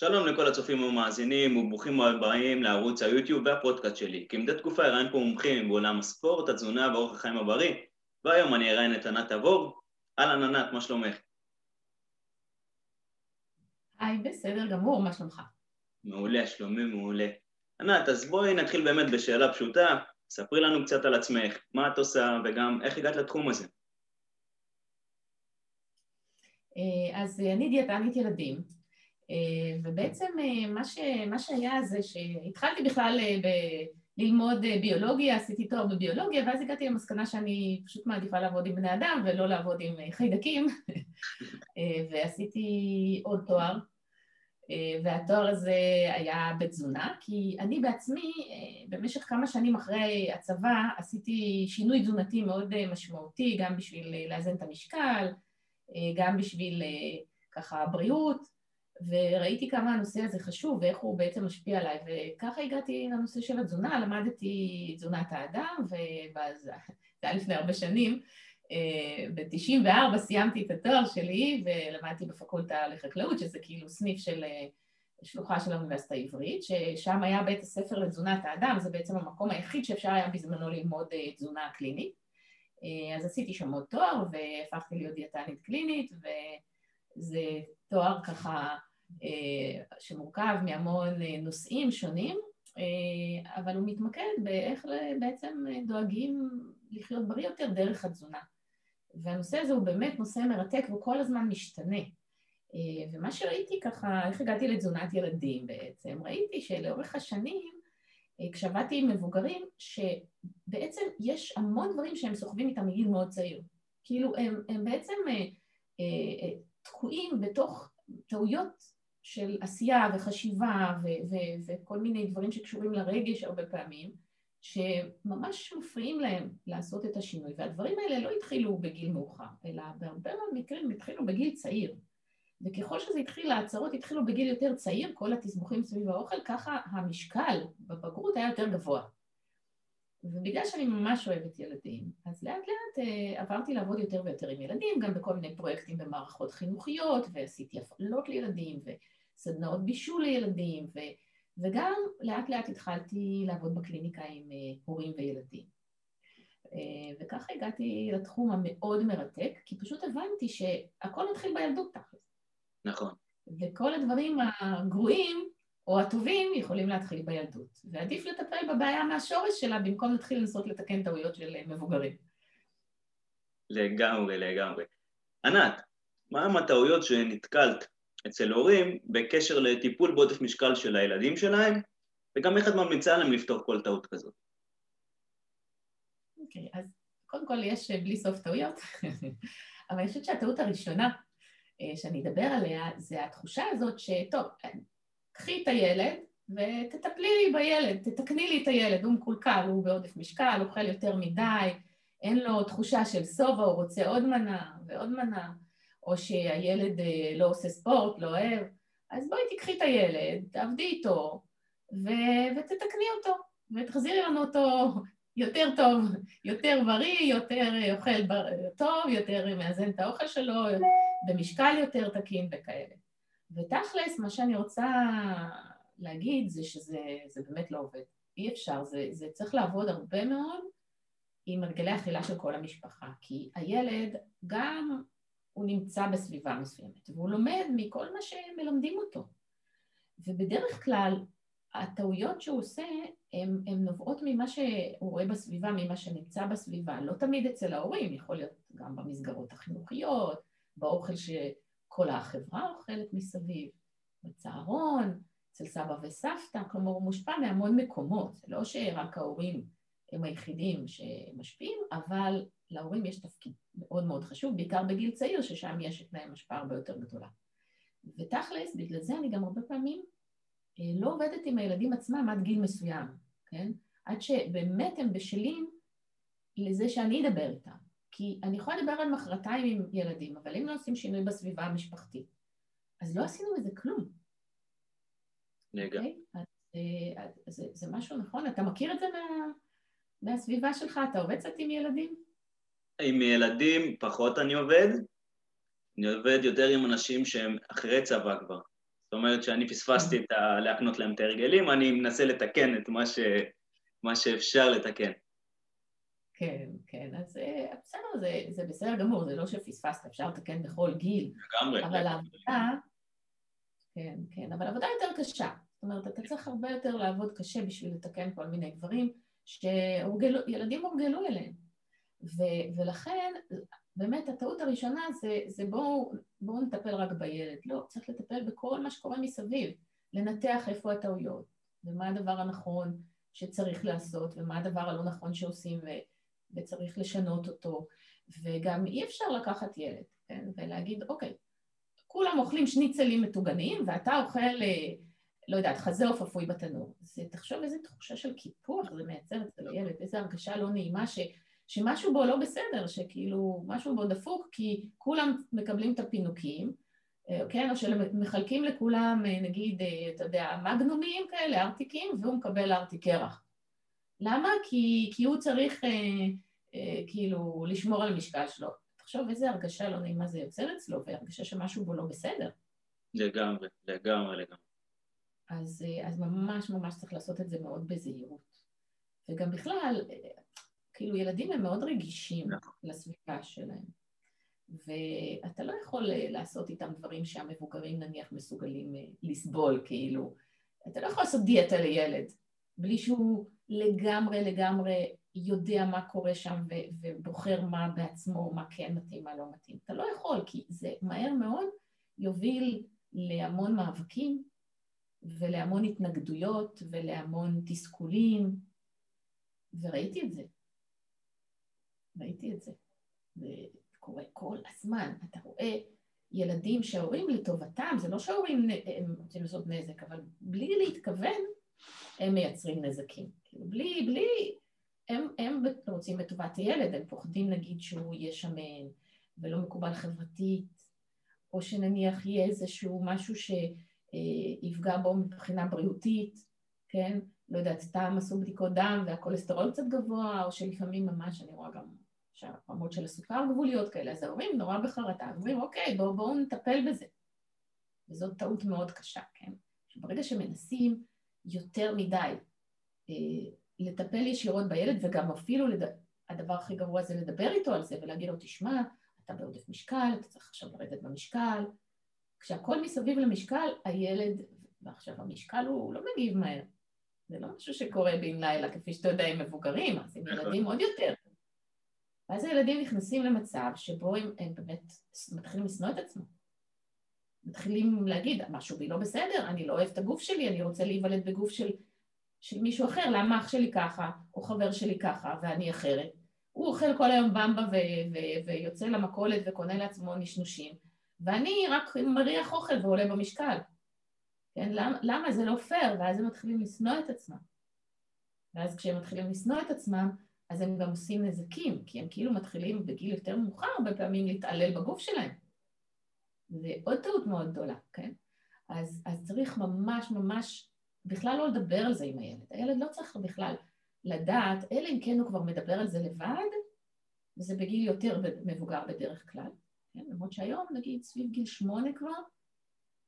שלום לכל הצופים ומאזינים וברוכים הבאים לערוץ היוטיוב והפודקאסט שלי. כמדי תקופה אראיין פה מומחים בעולם הספורט, התזונה ואורח החיים הבריא, והיום אני אראיין את ענת תבור. אהלן ענת, מה שלומך? היי, בסדר גמור, מה שלומך? מעולה, שלומי מעולה. ענת, אז בואי נתחיל באמת בשאלה פשוטה, ספרי לנו קצת על עצמך, מה את עושה וגם איך הגעת לתחום הזה. אה, אז אני דיאטנית ילדים, ובעצם אה, מה, ש, מה שהיה זה שהתחלתי בכלל אה, ב, ללמוד ביולוגיה, עשיתי תואר בביולוגיה, ואז הגעתי למסקנה שאני פשוט מעדיפה לעבוד עם בני אדם ולא לעבוד עם חיידקים, ועשיתי עוד תואר, והתואר הזה היה בתזונה, כי אני בעצמי במשך כמה שנים אחרי הצבא עשיתי שינוי תזונתי מאוד משמעותי, גם בשביל לאזן את המשקל, גם בשביל ככה בריאות, וראיתי כמה הנושא הזה חשוב ואיך הוא בעצם משפיע עליי, וככה הגעתי לנושא של התזונה, למדתי תזונת האדם, וזה היה לפני הרבה שנים. אה, ב-94 סיימתי את התואר שלי ולמדתי בפקולטה לחקלאות, שזה כאילו סניף של אה, שלוחה של האוניברסיטה העברית, ששם היה בית הספר לתזונת האדם, זה בעצם המקום היחיד שאפשר היה בזמנו ללמוד אה, תזונה קלינית. אז עשיתי שם עוד תואר והפכתי להיות דיאטנית קלינית, וזה תואר ככה שמורכב מהמון אה, נושאים שונים, אה, אבל הוא מתמקד באיך בעצם דואגים לחיות בריא יותר דרך התזונה. והנושא הזה הוא באמת נושא מרתק והוא כל הזמן משתנה. ומה שראיתי ככה, איך הגעתי לתזונת ילדים בעצם, ראיתי שלאורך השנים, כשעבדתי עם מבוגרים, שבעצם יש המון דברים שהם סוחבים איתם מגיל מאוד צעיר. כאילו הם, הם בעצם תקועים בתוך טעויות של עשייה וחשיבה ו- ו- וכל מיני דברים שקשורים לרגש הרבה פעמים, שממש מפריעים להם לעשות את השינוי. והדברים האלה לא התחילו בגיל מאוחר, אלא בהרבה מאוד מקרים התחילו בגיל צעיר. וככל שזה התחיל, ההצהרות התחילו בגיל יותר צעיר, כל התסבוכים סביב האוכל, ככה המשקל בבגרות היה יותר גבוה. ובגלל שאני ממש אוהבת ילדים, אז לאט לאט אה, עברתי לעבוד יותר ויותר עם ילדים, גם בכל מיני פרויקטים במערכות חינוכיות, ועשיתי הפעלות לילדים, וסדנאות בישול לילדים, ו, וגם לאט לאט התחלתי לעבוד בקליניקה עם אה, הורים וילדים. אה, וככה הגעתי לתחום המאוד מרתק, כי פשוט הבנתי שהכל מתחיל בילדות תכלס. נכון. וכל הדברים הגרועים או הטובים יכולים להתחיל בילדות. ועדיף לטפל בבעיה מהשורש שלה במקום להתחיל לנסות לתקן טעויות של מבוגרים. לגמרי, לגמרי. ענת, מה הטעויות שנתקלת אצל הורים בקשר לטיפול בעודף משקל של הילדים שלהם, וגם איך את ממליצה להם לפתור כל טעות כזאת? אוקיי, okay, אז קודם כל יש בלי סוף טעויות, אבל אני חושבת שהטעות הראשונה אה, שאני אדבר עליה זה התחושה הזאת שטוב, קחי את הילד ותטפלי לי בילד, תתקני לי את הילד, הוא מקולקל, הוא בעודף משקל, אוכל יותר מדי, אין לו תחושה של שובע, הוא רוצה עוד מנה ועוד מנה, או שהילד אה, לא עושה ספורט, לא אוהב, אז בואי תקחי את הילד, תעבדי איתו ו- ותתקני אותו, ותחזירי לנו אותו יותר טוב, יותר בריא, יותר אוכל טוב, יותר מאזן את האוכל שלו, במשקל יותר תקין וכאלה. ותכלס, מה שאני רוצה להגיד זה שזה באמת לא עובד. אי אפשר, זה, זה צריך לעבוד הרבה מאוד עם הרגלי אכילה של כל המשפחה, כי הילד גם הוא נמצא בסביבה מסוימת, והוא לומד מכל מה שמלמדים אותו. ובדרך כלל הטעויות שהוא עושה הן נובעות ממה שהוא רואה בסביבה, ממה שנמצא בסביבה, לא תמיד אצל ההורים, יכול להיות גם במסגרות החינוכיות, באוכל ש... כל החברה אוכלת מסביב, בצהרון, אצל סבא וסבתא, כלומר הוא מושפע מהמון מקומות, זה לא שרק ההורים הם היחידים שמשפיעים, אבל להורים יש תפקיד מאוד מאוד חשוב, בעיקר בגיל צעיר, ששם יש להם השפעה הרבה יותר גדולה. ותכלס, בגלל זה אני גם הרבה פעמים אה, לא עובדת עם הילדים עצמם עד גיל מסוים, כן? עד שבאמת הם בשלים לזה שאני אדבר איתם. כי אני יכולה לדבר על מחרתיים עם ילדים, אבל אם לא עושים שינוי בסביבה המשפחתית, אז לא עשינו מזה כלום. נגע. Okay? אז, אה, אז, זה, זה משהו נכון, אתה מכיר את זה מה, מהסביבה שלך? אתה עובד קצת עם ילדים? עם ילדים פחות אני עובד, אני עובד יותר עם אנשים שהם אחרי צבא כבר. זאת אומרת שאני פספסתי את ה... להקנות להם את ההרגלים, אני מנסה לתקן את מה, ש... מה שאפשר לתקן. כן, כן, אז אה, בסדר, זה, זה בסדר גמור, זה לא שפספסת, אפשר לתקן בכל גיל. לגמרי. אבל העבודה, כן, כן, אבל העבודה יותר קשה. זאת אומרת, אתה צריך הרבה יותר לעבוד קשה בשביל לתקן כל מיני דברים שילדים הורגלו אליהם. ו, ולכן, באמת, הטעות הראשונה זה, זה בואו בוא נטפל רק בילד. לא, צריך לטפל בכל מה שקורה מסביב, לנתח איפה הטעויות, ומה הדבר הנכון שצריך לעשות, ומה הדבר הלא נכון שעושים, ו, וצריך לשנות אותו. וגם אי אפשר לקחת ילד, כן, ולהגיד, אוקיי, כולם אוכלים שניצלים מטוגנים, ואתה אוכל, אה, לא יודעת, חזה עוף אפוי בתנור. זה, תחשוב איזה תחושה של קיפוח זה מייצר אצל הילד, איזו הרגשה לא נעימה ש... שמשהו בו לא בסדר, שכאילו משהו בו דפוק, כי כולם מקבלים את הפינוקים, אה, כן, או שמחלקים לכולם, אה, נגיד, אה, אתה יודע, מגנומים כאלה, ארטיקים, והוא מקבל ארטיק קרח. למה? כי, כי הוא צריך אה, אה, כאילו לשמור על המשקל שלו. תחשוב איזה הרגשה לא נעימה זה יוצר אצלו, והרגשה שמשהו בו לא בסדר. לגמרי, לגמרי, לגמרי. אז, אז ממש ממש צריך לעשות את זה מאוד בזהירות. וגם בכלל, כאילו ילדים הם מאוד רגישים נכון. לסביבה שלהם, ואתה לא יכול אה, לעשות איתם דברים שהמבוגרים נניח מסוגלים אה, לסבול, כאילו, אתה לא יכול לעשות דיאטה לילד בלי שהוא לגמרי לגמרי יודע מה קורה שם ו- ובוחר מה בעצמו, מה כן מתאים, מה לא מתאים. אתה לא יכול, כי זה מהר מאוד יוביל להמון מאבקים ולהמון התנגדויות ולהמון תסכולים, וראיתי את זה. ראיתי את זה. זה קורה כל הזמן. אתה רואה ילדים שההורים לטובתם, זה לא שההורים רוצים לעשות נזק, אבל בלי להתכוון, הם מייצרים נזקים. כאילו, בלי, בלי, הם, הם רוצים בטובת הילד, הם פוחדים נגיד שהוא יהיה שמן ולא מקובל חברתית, או שנניח יהיה איזשהו משהו שיפגע בו מבחינה בריאותית, כן? לא יודעת, סתם עשו בדיקות דם והכולסטרול קצת גבוה, או שלפעמים ממש, אני רואה גם שהרמות של הסוכר גבוליות כאלה, אז ההורים נורא בחרטה, אומרים, אוקיי, בואו בוא נטפל בזה. וזאת טעות מאוד קשה, כן? שברגע שמנסים יותר מדי אה, לטפל ישירות בילד, וגם אפילו לד... הדבר הכי גרוע זה לדבר איתו על זה ולהגיד לו, תשמע, אתה בעודף משקל, אתה צריך עכשיו לרדת במשקל. כשהכול מסביב למשקל, הילד, ועכשיו המשקל הוא לא מגיב מהר. זה לא משהו שקורה בן לילה, כפי שאתה יודע, עם מבוגרים, אז עם נכון. ילדים עוד יותר. ואז הילדים נכנסים למצב שבו הם, הם באמת מתחילים לשנוא את עצמם. מתחילים להגיד, משהו בי לא בסדר, אני לא אוהב את הגוף שלי, אני רוצה להיוולד בגוף של, של מישהו אחר, למה אח שלי ככה, או חבר שלי ככה, ואני אחרת? הוא אוכל כל היום במבה ו- ו- ויוצא למכולת וקונה לעצמו נשנושים, ואני רק מריח אוכל ועולה במשקל. כן, למה, למה זה לא פייר? ואז הם מתחילים לשנוא את עצמם. ואז כשהם מתחילים לשנוא את עצמם, אז הם גם עושים נזקים, כי הם כאילו מתחילים בגיל יותר מאוחר הרבה פעמים להתעלל בגוף שלהם. זה עוד טעות מאוד גדולה, כן? אז, אז צריך ממש ממש בכלל לא לדבר על זה עם הילד. הילד לא צריך בכלל לדעת, אלא אם כן הוא כבר מדבר על זה לבד, וזה בגיל יותר מבוגר בדרך כלל. כן? למרות שהיום, נגיד, סביב גיל שמונה כבר,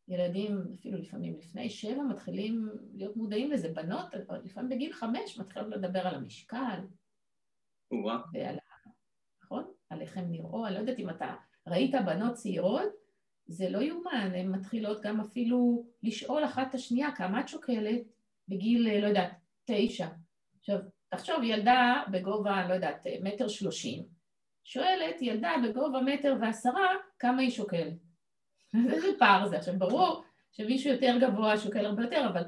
ילדים, אפילו לפעמים לפני שבע, מתחילים להיות מודעים לזה. בנות, לפעמים בגיל חמש, מתחילות לדבר על המשקל, ועל, נכון? על איך הן נראו, אני לא יודעת אם אתה ראית בנות צעירות, זה לא יאומן, הן מתחילות גם אפילו לשאול אחת את השנייה כמה את שוקלת בגיל, לא יודעת, תשע. עכשיו, תחשוב, ילדה בגובה, לא יודעת, מטר שלושים, שואלת ילדה בגובה מטר ועשרה, כמה היא שוקלת. איזה פער זה. עכשיו, ברור שמישהו יותר גבוה שוקל הרבה יותר, אבל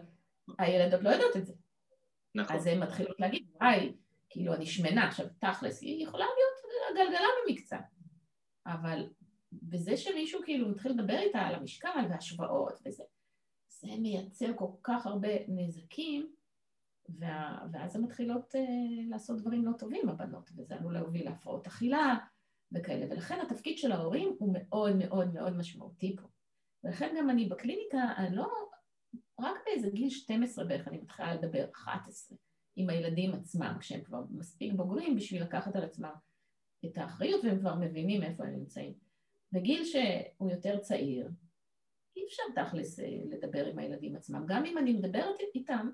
הילדות לא יודעות את זה. נכון. אז הן מתחילות להגיד, וואי, כאילו אני שמנה, עכשיו תכלס, היא יכולה להיות גלגלה במקצת, אבל בזה שמישהו כאילו מתחיל לדבר איתה על המשקל והשוואות וזה, זה מייצר כל כך הרבה נזקים, וה, ואז הן מתחילות uh, לעשות דברים לא טובים, הבנות, וזה עלול להוביל להפרעות אכילה וכאלה, ולכן התפקיד של ההורים הוא מאוד מאוד מאוד משמעותי פה. ולכן גם אני בקליניקה, אני לא, רק באיזה גיל 12 בערך אני מתחילה לדבר, 11. עם הילדים עצמם, כשהם כבר מספיק בוגרים בשביל לקחת על עצמם את האחריות והם כבר מבינים איפה הם נמצאים. בגיל שהוא יותר צעיר, אי אפשר תכלס אה, לדבר עם הילדים עצמם. גם אם אני מדברת איתם,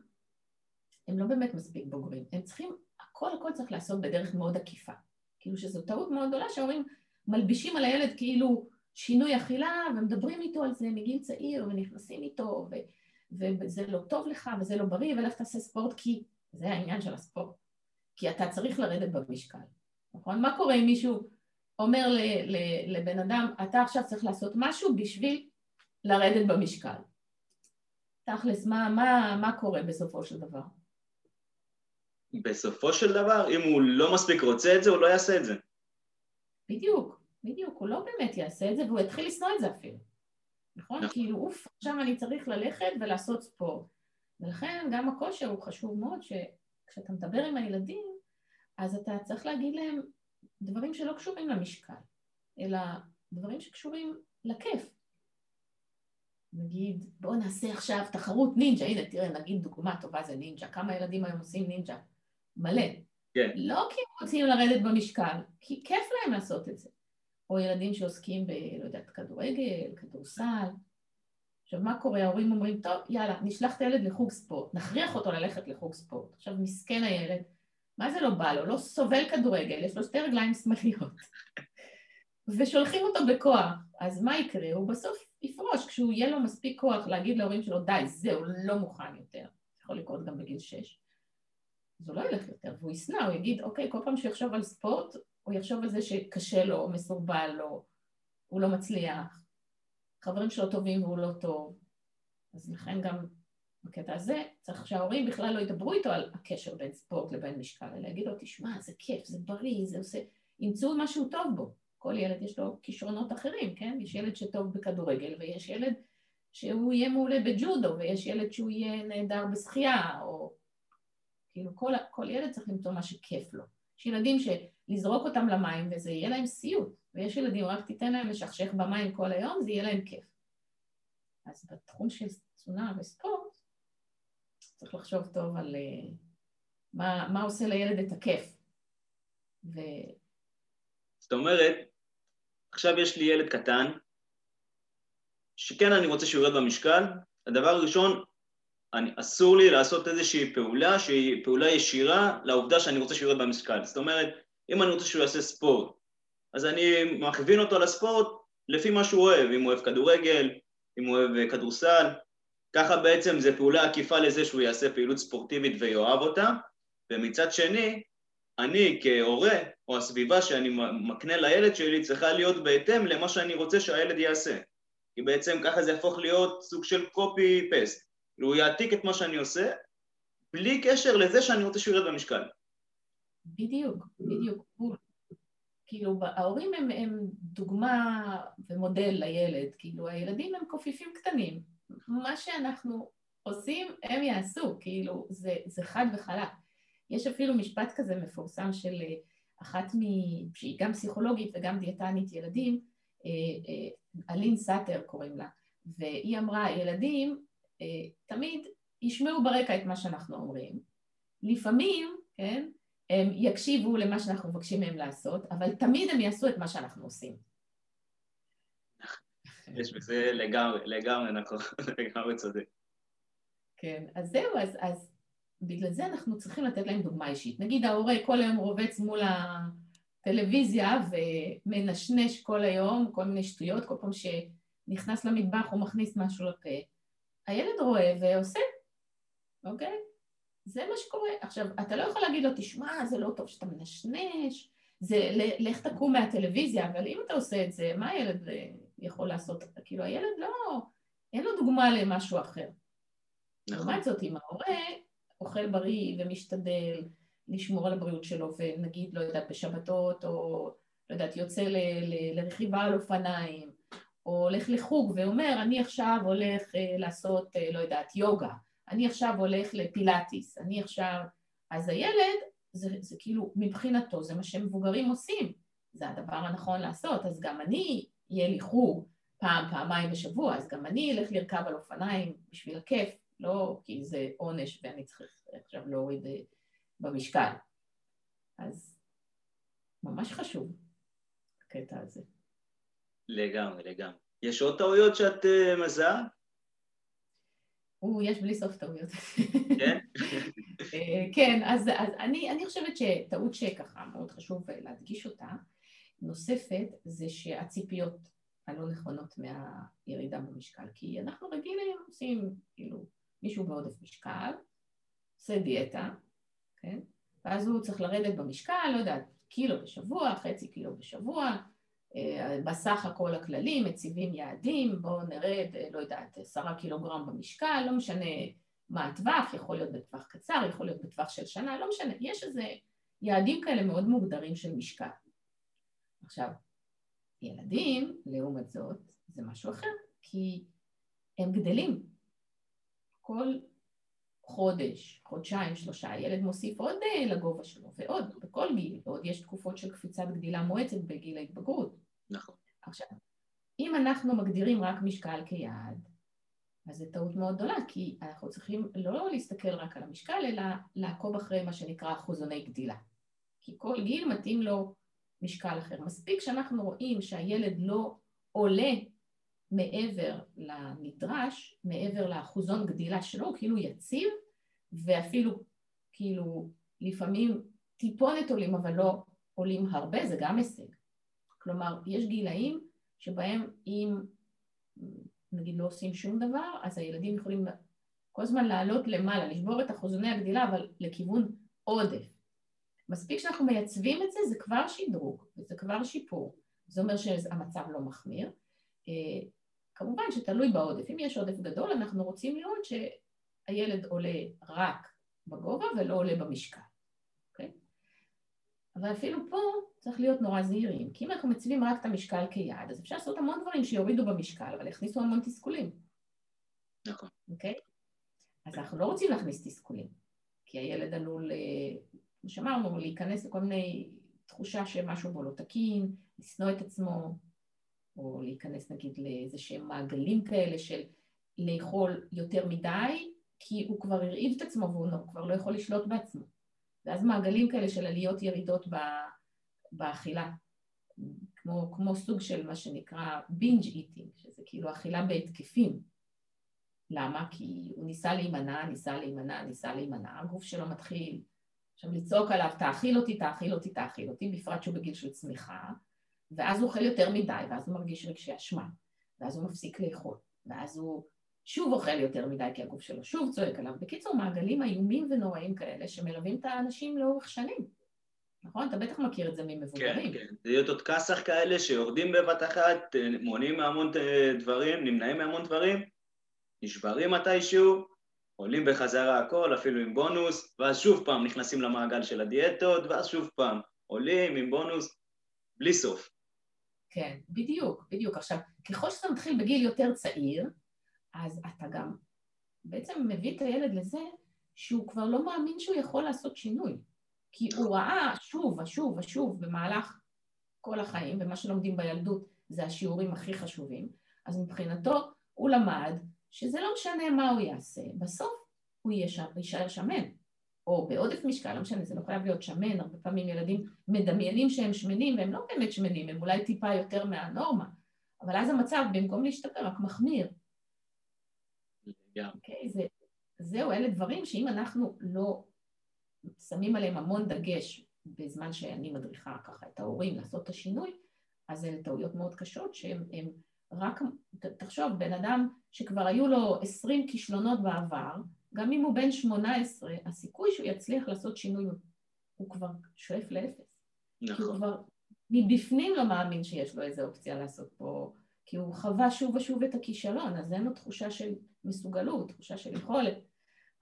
הם לא באמת מספיק בוגרים. הם צריכים, הכל הכל צריך לעשות בדרך מאוד עקיפה. כאילו שזו טעות מאוד גדולה שההורים מלבישים על הילד כאילו שינוי אכילה ומדברים איתו על זה מגיל צעיר ונכנסים איתו ו, וזה לא טוב לך וזה לא בריא ולך תעשה ספורט כי זה העניין של הספורט. כי אתה צריך לרדת במשקל, נכון? מה קורה אם מישהו אומר לבן אדם, אתה עכשיו צריך לעשות משהו בשביל לרדת במשקל. תכלס, מה, מה, מה קורה בסופו של דבר? בסופו של דבר, אם הוא לא מספיק רוצה את זה, הוא לא יעשה את זה. בדיוק, בדיוק, הוא לא באמת יעשה את זה, והוא יתחיל לשנוא את זה אפילו. נכון? נכון. כאילו, אוף, עכשיו אני צריך ללכת ולעשות ספורט. ולכן גם הכושר הוא חשוב מאוד, שכשאתה מדבר עם הילדים, אז אתה צריך להגיד להם דברים שלא קשורים למשקל, אלא דברים שקשורים לכיף. נגיד, בואו נעשה עכשיו תחרות נינג'ה, הנה תראה, נגיד דוגמה טובה זה נינג'ה, כמה ילדים היום עושים נינג'ה? מלא. כן. לא כי הם רוצים לרדת במשקל, כי כיף להם לעשות את זה. או ילדים שעוסקים ב, לא יודעת, כדורגל, כדורסל. עכשיו, מה קורה? ההורים אומרים, טוב, יאללה, נשלח את הילד לחוג ספורט, נכריח אותו ללכת לחוג ספורט. עכשיו, מסכן הילד, מה זה לא בא לו? לא סובל כדורגל, יש לו שתי רגליים שמאליות. ושולחים אותו בכוח. אז מה יקרה? הוא בסוף יפרוש, כשהוא יהיה לו מספיק כוח להגיד להורים שלו, די, זהו, לא מוכן יותר. יכול לקרות גם בגיל שש. אז הוא לא ילך יותר, והוא ישנא, הוא יגיד, אוקיי, כל פעם שהוא יחשוב על ספורט, הוא יחשוב על זה שקשה לו, מסורבל לו, הוא לא מצליח, חברים שלו טובים והוא לא טוב. אז לכן גם בקטע הזה צריך שההורים בכלל לא ידברו איתו על הקשר בין ספורט לבין משקל, אלא יגידו, תשמע, זה כיף, זה בריא, זה עושה... ימצאו משהו טוב בו. כל ילד יש לו כישרונות אחרים, כן? יש ילד שטוב בכדורגל ויש ילד שהוא יהיה מעולה בג'ודו ויש ילד שהוא יהיה נהדר בשחייה או... כאילו כל, כל ילד צריך למצוא מה שכיף לו. יש ילדים שלזרוק אותם למים וזה יהיה להם סיוט ויש ילדים, רק תיתן להם לשכשך במים כל היום, זה יהיה להם כיף. אז בתחום של תזונה וספורט צריך לחשוב טוב על uh, מה, מה עושה לילד את הכיף. ו... זאת אומרת, עכשיו יש לי ילד קטן, שכן אני רוצה שהוא יורד במשקל, הדבר הראשון, אני, אסור לי לעשות איזושהי פעולה שהיא פעולה ישירה לעובדה שאני רוצה שהוא יורד במשקל. זאת אומרת, אם אני רוצה שהוא יעשה ספורט, אז אני מכווין אותו לספורט לפי מה שהוא אוהב, אם הוא אוהב כדורגל, אם הוא אוהב כדורסל, ככה בעצם זה פעולה עקיפה לזה שהוא יעשה פעילות ספורטיבית ויאהב אותה, ומצד שני, אני כהורה, או הסביבה שאני מקנה לילד שלי, צריכה להיות בהתאם למה שאני רוצה שהילד יעשה. כי בעצם ככה זה יהפוך להיות סוג של copy-paste. הוא יעתיק את מה שאני עושה, בלי קשר לזה שאני רוצה שהוא ירד במשקל. בדיוק, בדיוק. כאילו, ההורים הם, הם דוגמה ומודל לילד, כאילו, הילדים הם קופיפים קטנים. מה שאנחנו עושים, הם יעשו, כאילו, זה, זה חד וחלק. יש אפילו משפט כזה מפורסם של אה, אחת מ... שהיא גם פסיכולוגית וגם דיאטנית ילדים, אה, אה, אלין סאטר קוראים לה, והיא אמרה, ילדים תמיד ישמעו ברקע את מה שאנחנו אומרים. לפעמים, כן, הם יקשיבו למה שאנחנו מבקשים מהם לעשות, אבל תמיד הם יעשו את מה שאנחנו עושים. יש בזה לגמרי, לגמרי נכון, לגמרי צודק. כן, אז זהו, אז, אז בגלל זה אנחנו צריכים לתת להם דוגמה אישית. נגיד ההורה כל היום רובץ מול הטלוויזיה ומנשנש כל היום כל מיני שטויות, כל פעם שנכנס למטבח הוא מכניס משהו לפה. הילד רואה ועושה, אוקיי? זה מה שקורה. עכשיו, אתה לא יכול להגיד לו, תשמע, זה לא טוב שאתה מנשנש, זה, לך תקום מהטלוויזיה, אבל אם אתה עושה את זה, מה הילד אה, יכול לעשות? כאילו, הילד לא, אין לו דוגמה למשהו אחר. נכון. לעומת זאת, אם ההורה אוכל בריא ומשתדל לשמור על הבריאות שלו, ונגיד, לא יודעת, בשבתות, או לא יודעת, יוצא ל, ל, לרכיבה על אופניים, או הולך לחוג ואומר, אני עכשיו הולך אה, לעשות, אה, לא יודעת, יוגה, אני עכשיו הולך לפילאטיס, אני עכשיו... אז הילד, זה, זה כאילו, מבחינתו, זה מה שמבוגרים עושים, זה הדבר הנכון לעשות, אז גם אני, יהיה לי חוג פעם, פעמיים בשבוע, אז גם אני אלך לרכב על אופניים בשביל הכיף, לא כי זה עונש ואני צריך עכשיו להוריד אה, במשקל. אז ממש חשוב הקטע הזה. לגמרי, לגמרי. יש עוד טעויות שאת uh, מזהה? או, יש בלי סוף טעויות. כן? כן, אז, אז אני, אני חושבת שטעות שככה מאוד חשוב להדגיש אותה, נוספת, זה שהציפיות הלא נכונות מהירידה במשקל, כי אנחנו רגילים, עושים כאילו מישהו בעודף משקל, עושה דיאטה, כן? ואז הוא צריך לרדת במשקל, לא יודעת, קילו בשבוע, חצי קילו בשבוע, אה, בסך הכל הכללי, מציבים יעדים, בואו נרד, אה, לא יודעת, עשרה קילוגרם במשקל, לא משנה מה הטווח, יכול להיות בטווח קצר, יכול להיות בטווח של שנה, לא משנה, יש איזה יעדים כאלה מאוד מוגדרים של משקל. עכשיו, ילדים, לעומת זאת, זה משהו אחר, כי הם גדלים. כל חודש, חודשיים, שלושה, הילד מוסיף עוד אה, לגובה שלו, ועוד, בכל גיל, ועוד יש תקופות של קפיצת גדילה מואצת בגיל ההתבגרות. נכון. עכשיו, אם אנחנו מגדירים רק משקל כיעד, אז זו טעות מאוד גדולה, כי אנחנו צריכים לא להסתכל רק על המשקל, אלא לעקוב אחרי מה שנקרא אחוזוני גדילה. כי כל גיל מתאים לו משקל אחר. מספיק שאנחנו רואים שהילד לא עולה מעבר לנדרש, מעבר לאחוזון גדילה שלו, כאילו יציב, ואפילו כאילו לפעמים טיפונת עולים, אבל לא עולים הרבה, זה גם הישג. כלומר, יש גילאים שבהם אם נגיד לא עושים שום דבר, אז הילדים יכולים כל הזמן לעלות למעלה, לשבור את אחוזוני הגדילה, אבל לכיוון עודף. מספיק שאנחנו מייצבים את זה, זה כבר שדרוג, וזה כבר שיפור. זה אומר שהמצב לא מחמיר. כמובן שתלוי בעודף. אם יש עודף גדול, אנחנו רוצים לראות שהילד עולה רק בגובה ולא עולה במשקל, אוקיי? אבל אפילו פה צריך להיות נורא זהירים, כי אם אנחנו מציבים רק את המשקל כיעד, אז אפשר לעשות המון דברים שיורידו במשקל, אבל יכניסו המון תסכולים. נכון. אוקיי? אז אנחנו לא רוצים להכניס תסכולים, כי הילד עלול, אה, כמו שאמרנו, להיכנס לכל מיני תחושה שמשהו בו לא תקין, לשנוא את עצמו, או להיכנס נגיד לאיזה שהם מעגלים כאלה של לאכול יותר מדי, כי הוא כבר הרעיב את עצמו והוא כבר לא יכול לשלוט בעצמו. ואז מעגלים כאלה של עליות ירידות באכילה, כמו, כמו סוג של מה שנקרא בינג' איטינג, שזה כאילו אכילה בהתקפים. למה? כי הוא ניסה להימנע, ניסה להימנע, ניסה להימנע, הגוף שלו מתחיל עכשיו לצעוק עליו, תאכיל אותי, תאכיל אותי, תאכיל אותי, בפרט שהוא בגיל של צמיחה, ואז הוא אוכל יותר מדי, ואז הוא מרגיש רגשי אשמה, ואז הוא מפסיק לאכול, ואז הוא שוב אוכל יותר מדי כי הגוף שלו שוב צועק עליו. בקיצור, מעגלים איומים ונוראים כאלה שמלווים את האנשים לאורך שנים. נכון? אתה בטח מכיר את זה ממבוגרים. כן, כן. עוד כסח כאלה שיורדים בבת אחת, מונעים מהמון אה, דברים, נמנעים מהמון דברים, נשברים מתישהו, עולים בחזרה הכל, אפילו עם בונוס, ואז שוב פעם נכנסים למעגל של הדיאטות, ואז שוב פעם עולים עם בונוס, בלי סוף. כן, בדיוק, בדיוק. עכשיו, ככל שאתה מתחיל בגיל יותר צעיר, אז אתה גם בעצם מביא את הילד לזה שהוא כבר לא מאמין שהוא יכול לעשות שינוי. כי הוא ראה שוב ושוב ושוב במהלך כל החיים, ומה שלומדים בילדות זה השיעורים הכי חשובים, אז מבחינתו הוא למד שזה לא משנה מה הוא יעשה, בסוף הוא יישאר שמן, או בעודף משקל, לא משנה, זה לא חייב להיות שמן, הרבה פעמים ילדים מדמיינים שהם שמנים והם לא באמת שמנים, הם אולי טיפה יותר מהנורמה, אבל אז המצב במקום להשתפר רק מחמיר. Yeah. Okay, זה, זהו, אלה דברים שאם אנחנו לא שמים עליהם המון דגש בזמן שאני מדריכה ככה את ההורים לעשות את השינוי, אז אלה טעויות מאוד קשות שהן רק, תחשוב, בן אדם שכבר היו לו עשרים כישלונות בעבר, גם אם הוא בן שמונה עשרה, הסיכוי שהוא יצליח לעשות שינוי הוא כבר שואף לאפס. נכון. כי הוא כבר מבפנים לא מאמין שיש לו איזה אופציה לעשות פה, כי הוא חווה שוב ושוב את הכישלון, אז אין לו תחושה של מסוגלות, תחושה של יכולת.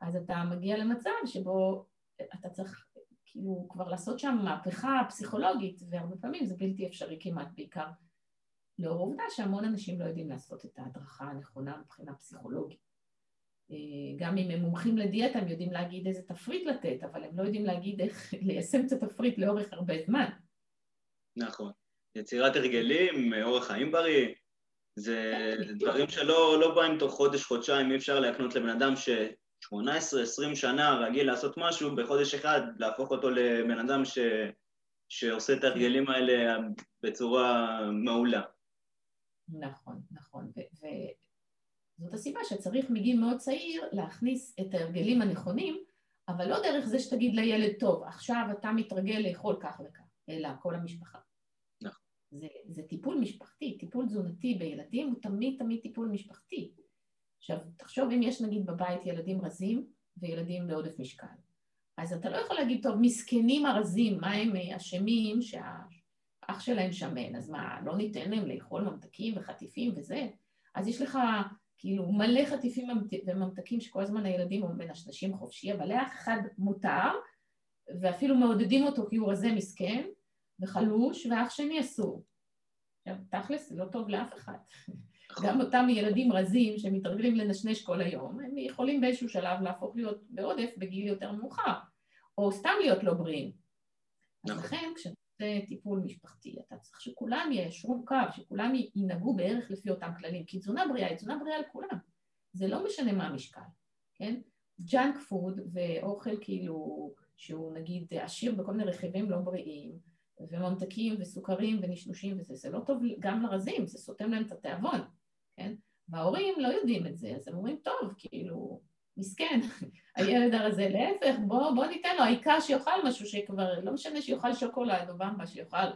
אז אתה מגיע למצב שבו אתה צריך כאילו כבר לעשות שם מהפכה פסיכולוגית, והרבה פעמים זה בלתי אפשרי כמעט, בעיקר לאור העובדה שהמון אנשים לא יודעים לעשות את ההדרכה הנכונה מבחינה פסיכולוגית. אה, גם אם הם מומחים לדיאטה, הם יודעים להגיד איזה תפריט לתת, אבל הם לא יודעים להגיד איך ליישם את התפריט לאורך הרבה זמן. נכון. יצירת הרגלים, אורח חיים בריא, זה דברים שלא לא באים תוך חודש, חודשיים, אי אפשר להקנות לבן אדם ש... 18-20 שנה רגיל לעשות משהו, בחודש אחד להפוך אותו לבן אדם ש... שעושה את הרגלים האלה בצורה מעולה. נכון, נכון. וזאת הסיבה שצריך מגיל מאוד צעיר להכניס את ההרגלים הנכונים, אבל לא דרך זה שתגיד לילד, טוב, עכשיו אתה מתרגל לאכול כך וכך, אלא כל המשפחה. נכון. זה, זה טיפול משפחתי, טיפול תזונתי בילדים הוא תמיד תמיד טיפול משפחתי. עכשיו, תחשוב אם יש נגיד בבית ילדים רזים וילדים בעודף משקל. אז אתה לא יכול להגיד, טוב, מסכנים הרזים, מה הם אשמים שהאח שלהם שמן, אז מה, לא ניתן להם לאכול ממתקים וחטיפים וזה? אז יש לך כאילו מלא חטיפים וממתקים שכל הזמן הילדים מנשנשים חופשי, אבל לאח אחד מותר, ואפילו מעודדים אותו כי הוא רזה מסכן וחלוש, ואח שני אסור. עכשיו, תכלס זה לא טוב לאף אחד. נכון. גם אותם ילדים רזים שמתרגלים לנשנש כל היום, הם יכולים באיזשהו שלב להפוך להיות בעודף בגיל יותר מאוחר, או סתם להיות לא בריאים. אז נכון. לכן עושה טיפול משפחתי, אתה צריך שכולם יישרו קו, שכולם ינהגו בערך לפי אותם כללים, כי תזונה בריאה היא תזונה בריאה לכולם. זה לא משנה מה המשקל, כן? ג'אנק פוד ואוכל כאילו שהוא נגיד עשיר בכל מיני רכיבים לא בריאים, וממתקים וסוכרים ונשנושים וזה, זה לא טוב גם לרזים, זה סותם להם את התיאבון. כן? וההורים לא יודעים את זה, אז הם אומרים, טוב, כאילו, מסכן, הילד הרזה, להפך, בוא, בוא ניתן לו, העיקר שיאכל משהו שכבר, לא משנה שיאכל שוקולד או במבה, שיאכל.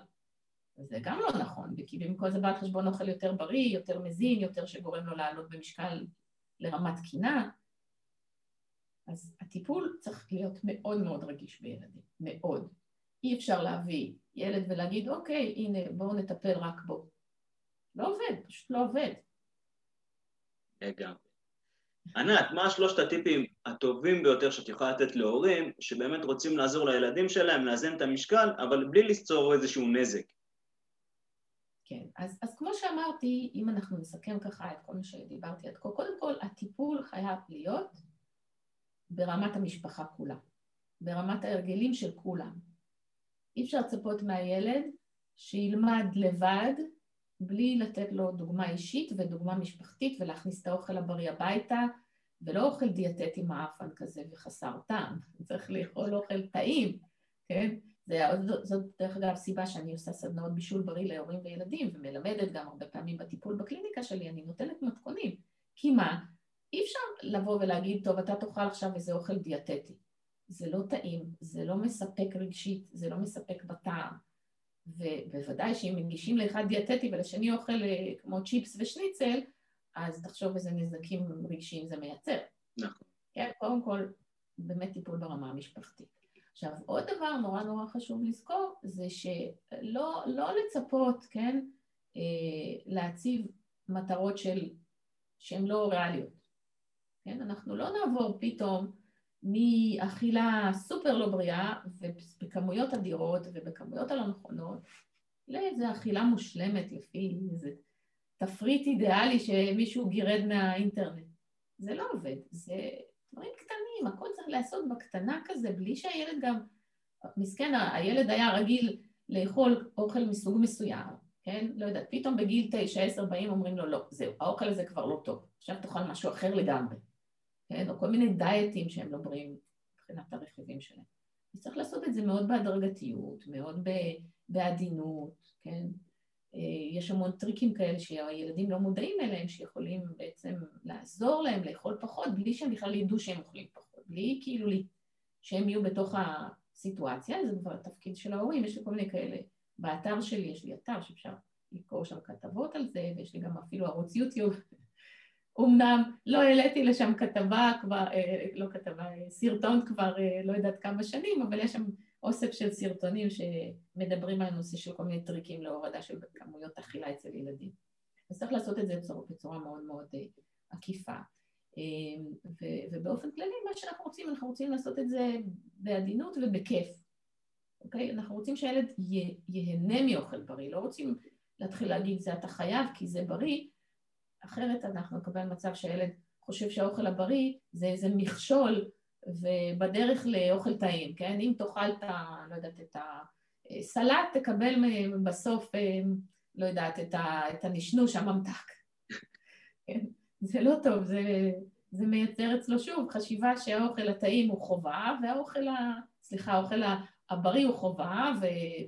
זה גם לא נכון, כי במקום זה בא על חשבון אוכל יותר בריא, יותר מזין, יותר שגורם לו לעלות במשקל לרמת תקינה. אז הטיפול צריך להיות מאוד מאוד רגיש בילדים, מאוד. אי אפשר להביא ילד ולהגיד, אוקיי, הנה, בואו נטפל רק בו. לא עובד, פשוט לא עובד. לגמרי. ענת, מה שלושת הטיפים הטובים ביותר שאת יכולה לתת להורים שבאמת רוצים לעזור לילדים שלהם, לאזן את המשקל, אבל בלי ליצור איזשהו נזק? כן, אז, אז כמו שאמרתי, אם אנחנו נסכם ככה את כל מה שדיברתי עד כה, קודם כל הטיפול חייב להיות ברמת המשפחה כולה, ברמת ההרגלים של כולם. אי אפשר לצפות מהילד שילמד לבד בלי לתת לו דוגמה אישית ודוגמה משפחתית ולהכניס את האוכל הבריא הביתה, ולא אוכל דיאטטי מעפן כזה וחסר טעם, צריך לאכול אוכל טעים, כן? זה, זאת דרך אגב סיבה שאני עושה סדנאות בישול בריא להורים וילדים ומלמדת גם הרבה פעמים בטיפול בקליניקה שלי, אני נותנת מתכונים. כי מה? אי אפשר לבוא ולהגיד, טוב, אתה תאכל עכשיו איזה אוכל דיאטטי. זה לא טעים, זה לא מספק רגשית, זה לא מספק בטעם. ובוודאי שאם מגישים לאחד דיאטטי ולשני אוכל אה, כמו צ'יפס ושניצל, אז תחשוב איזה נזקים רגשיים זה מייצר. נכון. כן, קודם כל, באמת טיפול ברמה המשפחתית. עכשיו, עוד דבר נורא נורא חשוב לזכור, זה שלא לא לצפות, כן, אה, להציב מטרות של, שהן לא ריאליות. כן, אנחנו לא נעבור פתאום מאכילה סופר לא בריאה ובכמויות אדירות ובכמויות הלא נכונות לאיזו אכילה מושלמת לפי איזה תפריט אידיאלי שמישהו גירד מהאינטרנט. זה לא עובד, זה דברים קטנים, הכל צריך לעשות בקטנה כזה, בלי שהילד גם... מסכן, הילד היה רגיל לאכול אוכל מסוג מסוים, כן? לא יודעת, פתאום בגיל תשע, עשר באים אומרים לו, לא, זהו, האוכל הזה כבר לא טוב, עכשיו תאכל משהו אחר לגמרי. כן? או כל מיני דיאטים שהם לא בריאים מבחינת הרכיבים שלהם. אז צריך לעשות את זה מאוד בהדרגתיות, מאוד בעדינות, כן? אה, יש המון טריקים כאלה שהילדים לא מודעים אליהם, שיכולים בעצם לעזור להם לאכול פחות, בלי שהם בכלל ידעו שהם אוכלים פחות, בלי כאילו שהם יהיו בתוך הסיטואציה, זה כבר התפקיד של ההורים, יש לי כל מיני כאלה. באתר שלי יש לי אתר שאפשר לקרוא שם כתבות על זה, ויש לי גם אפילו ערוץ יוטיוב אמנם לא העליתי לשם כתבה כבר, אה, לא כתבה, סרטון כבר אה, לא יודעת כמה שנים, אבל יש שם אוסף של סרטונים שמדברים על הנושא של כל מיני טריקים להורדה של כמויות אכילה אצל ילדים. אז צריך לעשות את זה בצורה, בצורה מאוד מאוד אה, עקיפה. ובאופן כללי, מה שאנחנו רוצים, אנחנו רוצים לעשות את זה בעדינות ובכיף. אוקיי? אנחנו רוצים שהילד ייהנה מאוכל בריא, לא רוצים להתחיל להגיד זה אתה חייב כי זה בריא, אחרת אנחנו נקבל מצב שהילד חושב שהאוכל הבריא זה איזה מכשול ובדרך לאוכל טעים, כן? אם תאכל את ה... לא יודעת, את הסלט, תקבל בסוף, אה, לא יודעת, את, ה, את הנשנוש הממתק. כן? זה לא טוב, זה, זה מייצר אצלו שוב חשיבה שהאוכל הטעים הוא חובה, והאוכל, ה... סליחה, האוכל הבריא הוא חובה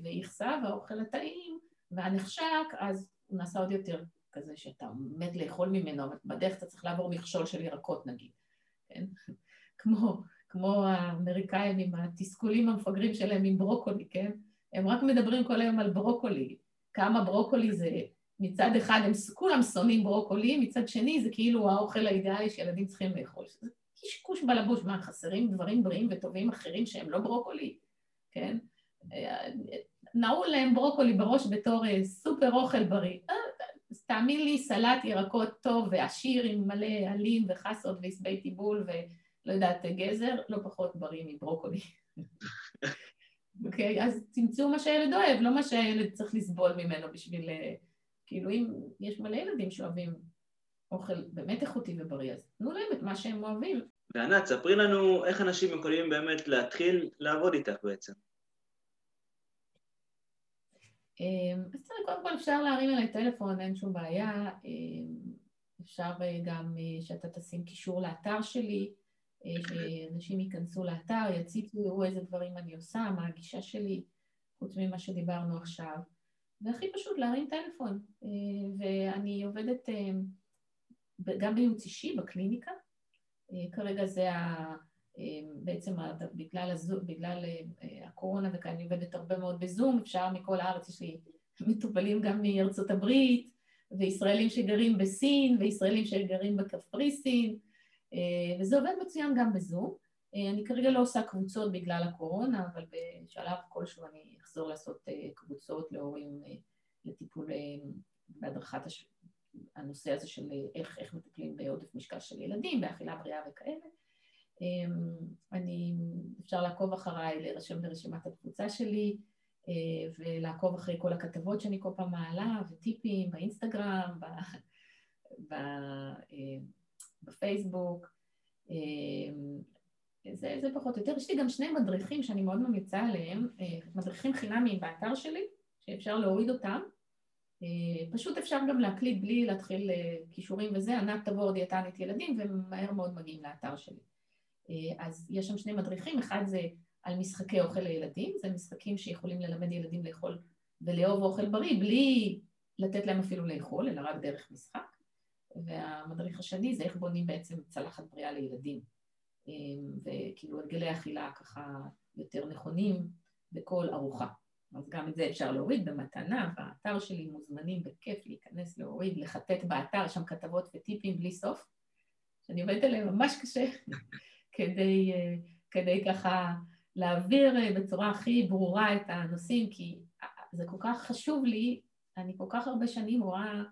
ויכסה, והאוכל הטעים והנחשק, אז הוא נעשה עוד יותר כזה שאתה מת לאכול ממנו, אבל בדרך אתה צריך לעבור מכשול של ירקות נגיד, כן? כמו, כמו האמריקאים עם התסכולים המפגרים שלהם עם ברוקולי, כן? הם רק מדברים כל היום על ברוקולי, כמה ברוקולי זה, מצד אחד הם כולם שונאים ברוקולי, מצד שני זה כאילו האוכל האידיאלי שילדים צריכים לאכול. זה קשקוש בלבוש, מה, חסרים דברים בריאים וטובים אחרים שהם לא ברוקולי, כן? נעול להם ברוקולי בראש בתור אה, סופר אוכל בריא. אה, תאמין לי, סלט ירקות טוב ועשיר עם מלא עלים וחסות ועשבי טיבול ולא יודעת, גזר, לא פחות בריא מברוקולי. אוקיי? okay, אז תמצאו מה שהילד אוהב, לא מה שהילד צריך לסבול ממנו בשביל... אה, כאילו, אם יש מלא ילדים שאוהבים אוכל באמת איכותי ובריא, אז תנו להם את מה שהם אוהבים. וענת, ספרי לנו איך אנשים יכולים באמת להתחיל לעבוד איתך בעצם. אמ, אז תראה, קודם כל אפשר להרים אליי טלפון, אין שום בעיה. אמ, אפשר אה, גם אה, שאתה תשים קישור לאתר שלי, אה, שאנשים ייכנסו לאתר, יציצו, יראו איזה דברים אני עושה, מה הגישה שלי, חוץ ממה שדיברנו עכשיו. והכי פשוט להרים טלפון. ואני עובדת גם בייעוץ אישי בקליניקה. כרגע זה ה... בעצם בגלל, הזו, בגלל אה, הקורונה וכאן אני עובדת הרבה מאוד בזום, אפשר מכל הארץ, יש לי מטופלים גם מארצות הברית, וישראלים שגרים בסין, וישראלים שגרים בקפריסין, אה, וזה עובד מצוין גם בזום. אה, אני כרגע לא עושה קבוצות בגלל הקורונה, אבל בשלב כלשהו אני אחזור לעשות קבוצות להורים לטיפול בהדרכת הש... הנושא הזה של איך, איך מטפלים בעודף משקל של ילדים, באכילה בריאה וכאלה. אמ, אני, אפשר לעקוב אחריי, להירשם ברשימת הקבוצה שלי אה, ולעקוב אחרי כל הכתבות שאני כל פעם מעלה וטיפים באינסטגרם, ב, ב, אה, בפייסבוק. אמ, זה, זה פחות או יותר. יש לי גם שני מדריכים שאני מאוד ממליצה עליהם, אה, מדריכים חינמיים באתר שלי, שאפשר להוריד אותם. פשוט אפשר גם להקליט בלי להתחיל כישורים וזה, ענת תבור דיאטנית ילדים, ומהר מאוד מגיעים לאתר שלי. אה, אז יש שם שני מדריכים, אחד זה על משחקי אוכל לילדים, זה משחקים שיכולים ללמד ילדים לאכול ולאהוב אוכל בריא בלי לתת להם אפילו לאכול, אלא רק דרך משחק. והמדריך השני זה איך בונים בעצם צלחת בריאה לילדים. אה, וכאילו הרגלי אכילה ככה יותר נכונים בכל ארוחה. אז גם את זה אפשר להוריד במתנה, באתר שלי מוזמנים בכיף להיכנס, להוריד, לחטט באתר, שם כתבות וטיפים בלי סוף, שאני עובדת עליהם ממש קשה. כדי, אה, כדי ככה להעביר אה, בצורה הכי ברורה את הנושאים, כי זה כל כך חשוב לי, אני כל כך הרבה שנים רואה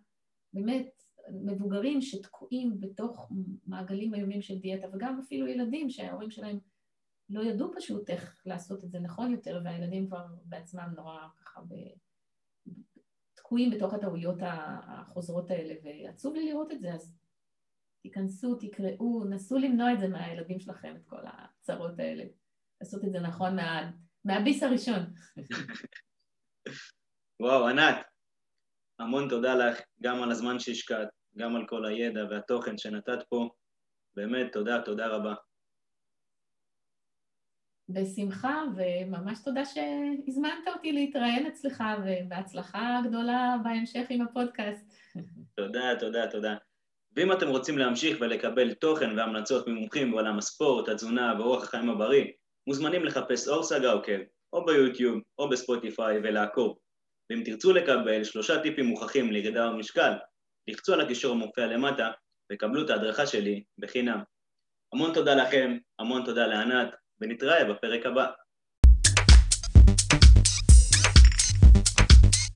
באמת מבוגרים שתקועים בתוך מעגלים איומים של דיאטה, וגם אפילו ילדים שההורים שלהם לא ידעו פשוט איך לעשות את זה נכון יותר, והילדים כבר בעצמם נורא ככה ב... תקועים בתוך הטעויות החוזרות האלה, ועצוב לי לראות את זה, אז תיכנסו, תקראו, נסו למנוע את זה מהילדים שלכם, את כל הצרות האלה. לעשות את זה נכון מה, מהביס הראשון. וואו, ענת, המון תודה לך, גם על הזמן שהשקעת, גם על כל הידע והתוכן שנתת פה. באמת, תודה, תודה רבה. בשמחה, וממש תודה שהזמנת אותי להתראיין אצלך, ובהצלחה גדולה בהמשך עם הפודקאסט. תודה, תודה, תודה. ואם אתם רוצים להמשיך ולקבל תוכן והמלצות ממומחים בעולם הספורט, התזונה ואורח החיים הבריא, מוזמנים לחפש אור סגה עוקב, או ביוטיוב, או בספוטיפיי, ולעקוב. ואם תרצו לקבל שלושה טיפים מוכחים לירידה במשקל, לחצו על הקישור המופיע למטה, וקבלו את ההדרכה שלי בחינם. המון תודה לכם, המון תודה לענת, ונתראה בפרק הבא.